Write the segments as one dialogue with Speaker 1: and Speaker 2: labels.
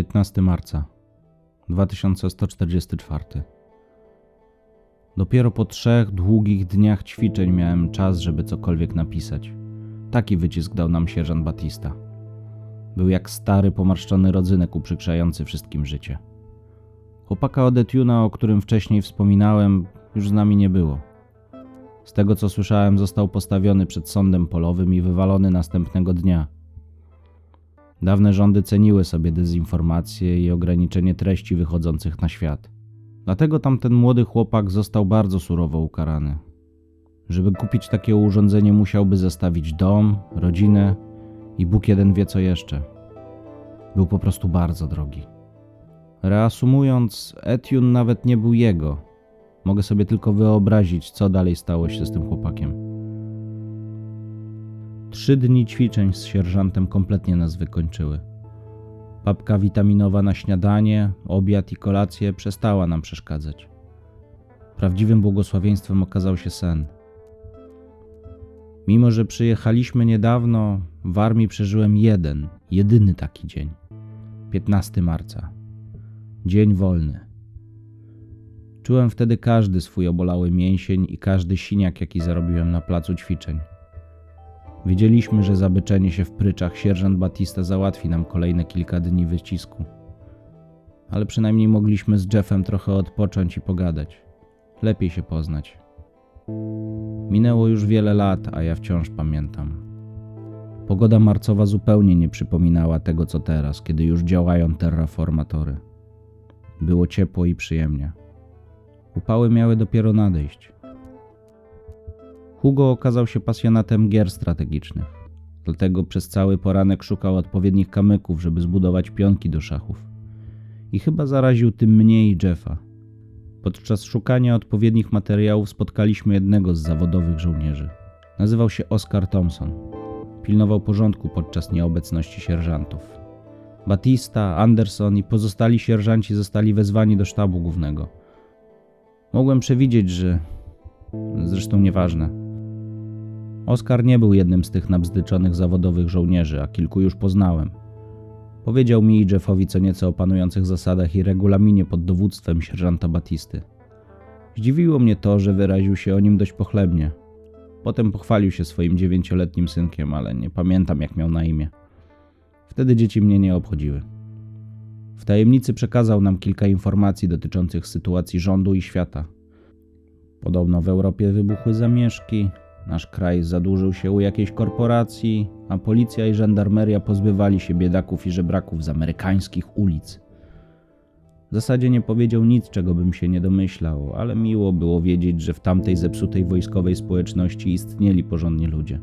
Speaker 1: 15 marca 2144. Dopiero po trzech długich dniach ćwiczeń miałem czas, żeby cokolwiek napisać. Taki wycisk dał nam sierżant Batista. Był jak stary, pomarszczony rodzynek uprzykrzający wszystkim życie. Chłopaka Odetiuna, o którym wcześniej wspominałem, już z nami nie było. Z tego co słyszałem, został postawiony przed sądem polowym i wywalony następnego dnia. Dawne rządy ceniły sobie dezinformację i ograniczenie treści wychodzących na świat. Dlatego tamten młody chłopak został bardzo surowo ukarany. Żeby kupić takie urządzenie, musiałby zostawić dom, rodzinę i Bóg jeden wie co jeszcze. Był po prostu bardzo drogi. Reasumując, Etiun nawet nie był jego. Mogę sobie tylko wyobrazić, co dalej stało się z tym chłopakiem. Trzy dni ćwiczeń z sierżantem kompletnie nas wykończyły. Papka witaminowa na śniadanie, obiad i kolację przestała nam przeszkadzać. Prawdziwym błogosławieństwem okazał się sen. Mimo, że przyjechaliśmy niedawno, w armii przeżyłem jeden, jedyny taki dzień 15 marca. Dzień wolny. Czułem wtedy każdy swój obolały mięsień i każdy siniak, jaki zarobiłem na placu ćwiczeń. Wiedzieliśmy, że zabyczenie się w pryczach sierżant Batista załatwi nam kolejne kilka dni wycisku. Ale przynajmniej mogliśmy z Jeffem trochę odpocząć i pogadać. Lepiej się poznać. Minęło już wiele lat, a ja wciąż pamiętam. Pogoda marcowa zupełnie nie przypominała tego, co teraz, kiedy już działają terraformatory. Było ciepło i przyjemnie. Upały miały dopiero nadejść. Hugo okazał się pasjonatem gier strategicznych, dlatego przez cały poranek szukał odpowiednich kamyków, żeby zbudować pionki do szachów. I chyba zaraził tym mnie i Jeffa. Podczas szukania odpowiednich materiałów spotkaliśmy jednego z zawodowych żołnierzy. Nazywał się Oscar Thompson. Pilnował porządku podczas nieobecności sierżantów. Batista, Anderson i pozostali sierżanci zostali wezwani do sztabu głównego. Mogłem przewidzieć, że. Zresztą nieważne. Oskar nie był jednym z tych nabzdyczonych zawodowych żołnierzy, a kilku już poznałem. Powiedział mi i Jeffowi co nieco o panujących zasadach i regulaminie pod dowództwem sierżanta Batisty. Zdziwiło mnie to, że wyraził się o nim dość pochlebnie. Potem pochwalił się swoim dziewięcioletnim synkiem, ale nie pamiętam jak miał na imię. Wtedy dzieci mnie nie obchodziły. W tajemnicy przekazał nam kilka informacji dotyczących sytuacji rządu i świata. Podobno w Europie wybuchły zamieszki, nasz kraj zadłużył się u jakiejś korporacji, a policja i żandarmeria pozbywali się biedaków i żebraków z amerykańskich ulic. W zasadzie nie powiedział nic, czego bym się nie domyślał, ale miło było wiedzieć, że w tamtej zepsutej wojskowej społeczności istnieli porządni ludzie.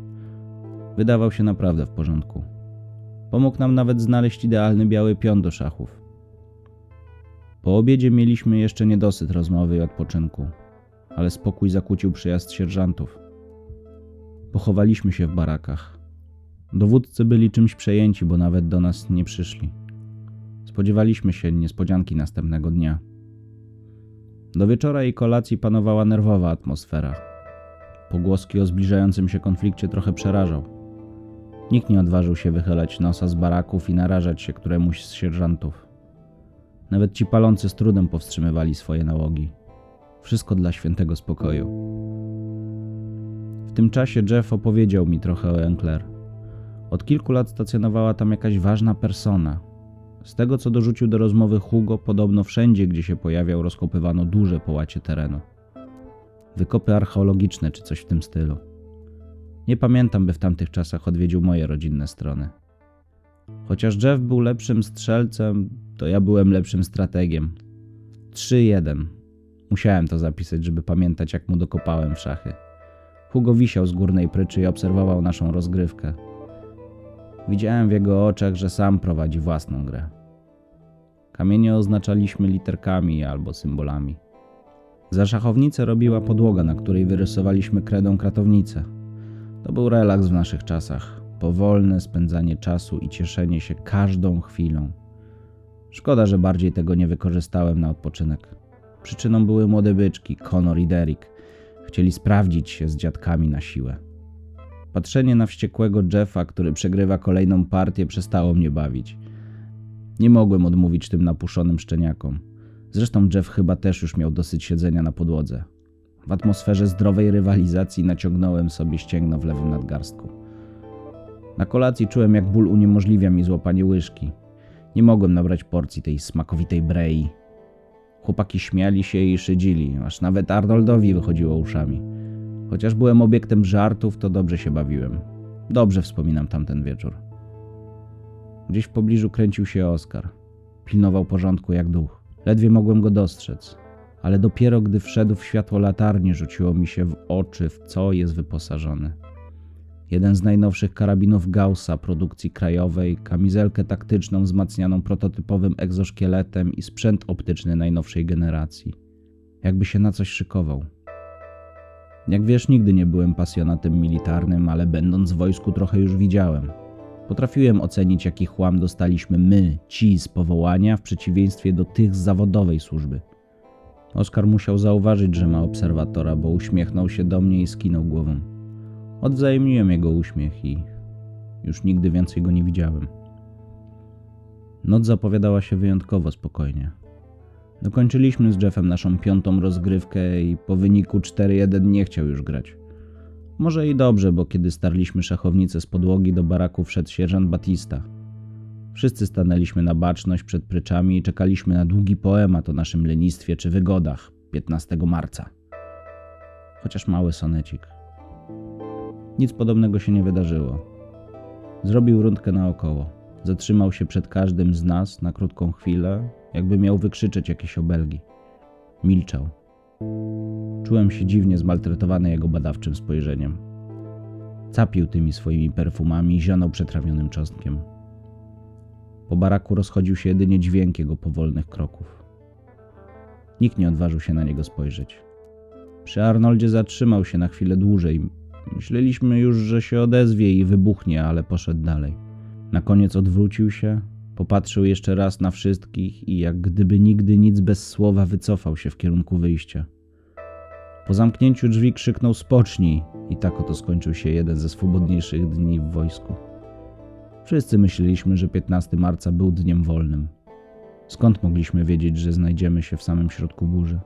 Speaker 1: Wydawał się naprawdę w porządku. Pomógł nam nawet znaleźć idealny biały pion do szachów. Po obiedzie mieliśmy jeszcze niedosyt rozmowy i odpoczynku, ale spokój zakłócił przyjazd sierżantów. Pochowaliśmy się w barakach. Dowódcy byli czymś przejęci, bo nawet do nas nie przyszli. Spodziewaliśmy się niespodzianki następnego dnia. Do wieczora i kolacji panowała nerwowa atmosfera. Pogłoski o zbliżającym się konflikcie trochę przerażał. Nikt nie odważył się wychylać nosa z baraków i narażać się któremuś z sierżantów. Nawet ci palący z trudem powstrzymywali swoje nałogi. Wszystko dla świętego spokoju. Tym czasie Jeff opowiedział mi trochę o Enclair. Od kilku lat stacjonowała tam jakaś ważna persona. Z tego, co dorzucił do rozmowy Hugo, podobno wszędzie, gdzie się pojawiał, rozkopywano duże połacie terenu. Wykopy archeologiczne czy coś w tym stylu. Nie pamiętam, by w tamtych czasach odwiedził moje rodzinne strony. Chociaż Jeff był lepszym strzelcem, to ja byłem lepszym strategiem. 3-1. Musiałem to zapisać, żeby pamiętać, jak mu dokopałem w szachy. Hugo wisiał z górnej pryczy i obserwował naszą rozgrywkę. Widziałem w jego oczach, że sam prowadzi własną grę. Kamienie oznaczaliśmy literkami albo symbolami. Za szachownicę robiła podłoga, na której wyrysowaliśmy kredą kratownicę. To był relaks w naszych czasach. Powolne spędzanie czasu i cieszenie się każdą chwilą. Szkoda, że bardziej tego nie wykorzystałem na odpoczynek. Przyczyną były młode byczki, Conor i Derek. Chcieli sprawdzić się z dziadkami na siłę. Patrzenie na wściekłego Jeffa, który przegrywa kolejną partię, przestało mnie bawić. Nie mogłem odmówić tym napuszonym szczeniakom. Zresztą Jeff chyba też już miał dosyć siedzenia na podłodze. W atmosferze zdrowej rywalizacji naciągnąłem sobie ścięgno w lewym nadgarstku. Na kolacji czułem, jak ból uniemożliwia mi złapanie łyżki. Nie mogłem nabrać porcji tej smakowitej brei. Chłopaki śmiali się i szydzili, aż nawet Arnoldowi wychodziło uszami. Chociaż byłem obiektem żartów, to dobrze się bawiłem. Dobrze wspominam tamten wieczór. Gdzieś w pobliżu kręcił się Oskar. Pilnował porządku jak duch. Ledwie mogłem go dostrzec, ale dopiero gdy wszedł w światło latarni, rzuciło mi się w oczy, w co jest wyposażony. Jeden z najnowszych karabinów Gaussa produkcji krajowej, kamizelkę taktyczną wzmacnianą prototypowym egzoszkieletem i sprzęt optyczny najnowszej generacji. Jakby się na coś szykował. Jak wiesz, nigdy nie byłem pasjonatem militarnym, ale będąc w wojsku trochę już widziałem. Potrafiłem ocenić, jaki chłam dostaliśmy my, ci z powołania, w przeciwieństwie do tych z zawodowej służby. Oskar musiał zauważyć, że ma obserwatora, bo uśmiechnął się do mnie i skinął głową. Odwzajemniłem jego uśmiech i już nigdy więcej go nie widziałem. Noc zapowiadała się wyjątkowo spokojnie. Dokończyliśmy z Jeffem naszą piątą rozgrywkę i po wyniku 4-1 nie chciał już grać. Może i dobrze, bo kiedy starliśmy szachownicę z podłogi do baraku wszedł sierżant Batista. Wszyscy stanęliśmy na baczność przed pryczami i czekaliśmy na długi poemat o naszym lenistwie czy wygodach 15 marca. Chociaż mały sonecik. Nic podobnego się nie wydarzyło. Zrobił rundkę naokoło. Zatrzymał się przed każdym z nas na krótką chwilę, jakby miał wykrzyczeć jakieś obelgi. Milczał. Czułem się dziwnie zmaltretowany jego badawczym spojrzeniem. Capił tymi swoimi perfumami i zionął przetrawionym czosnkiem. Po baraku rozchodził się jedynie dźwięk jego powolnych kroków. Nikt nie odważył się na niego spojrzeć. Przy Arnoldzie zatrzymał się na chwilę dłużej. Myśleliśmy już, że się odezwie i wybuchnie, ale poszedł dalej. Na koniec odwrócił się, popatrzył jeszcze raz na wszystkich i jak gdyby nigdy nic bez słowa wycofał się w kierunku wyjścia. Po zamknięciu drzwi krzyknął spocznij i tak oto skończył się jeden ze swobodniejszych dni w wojsku. Wszyscy myśleliśmy, że 15 marca był dniem wolnym. Skąd mogliśmy wiedzieć, że znajdziemy się w samym środku burzy?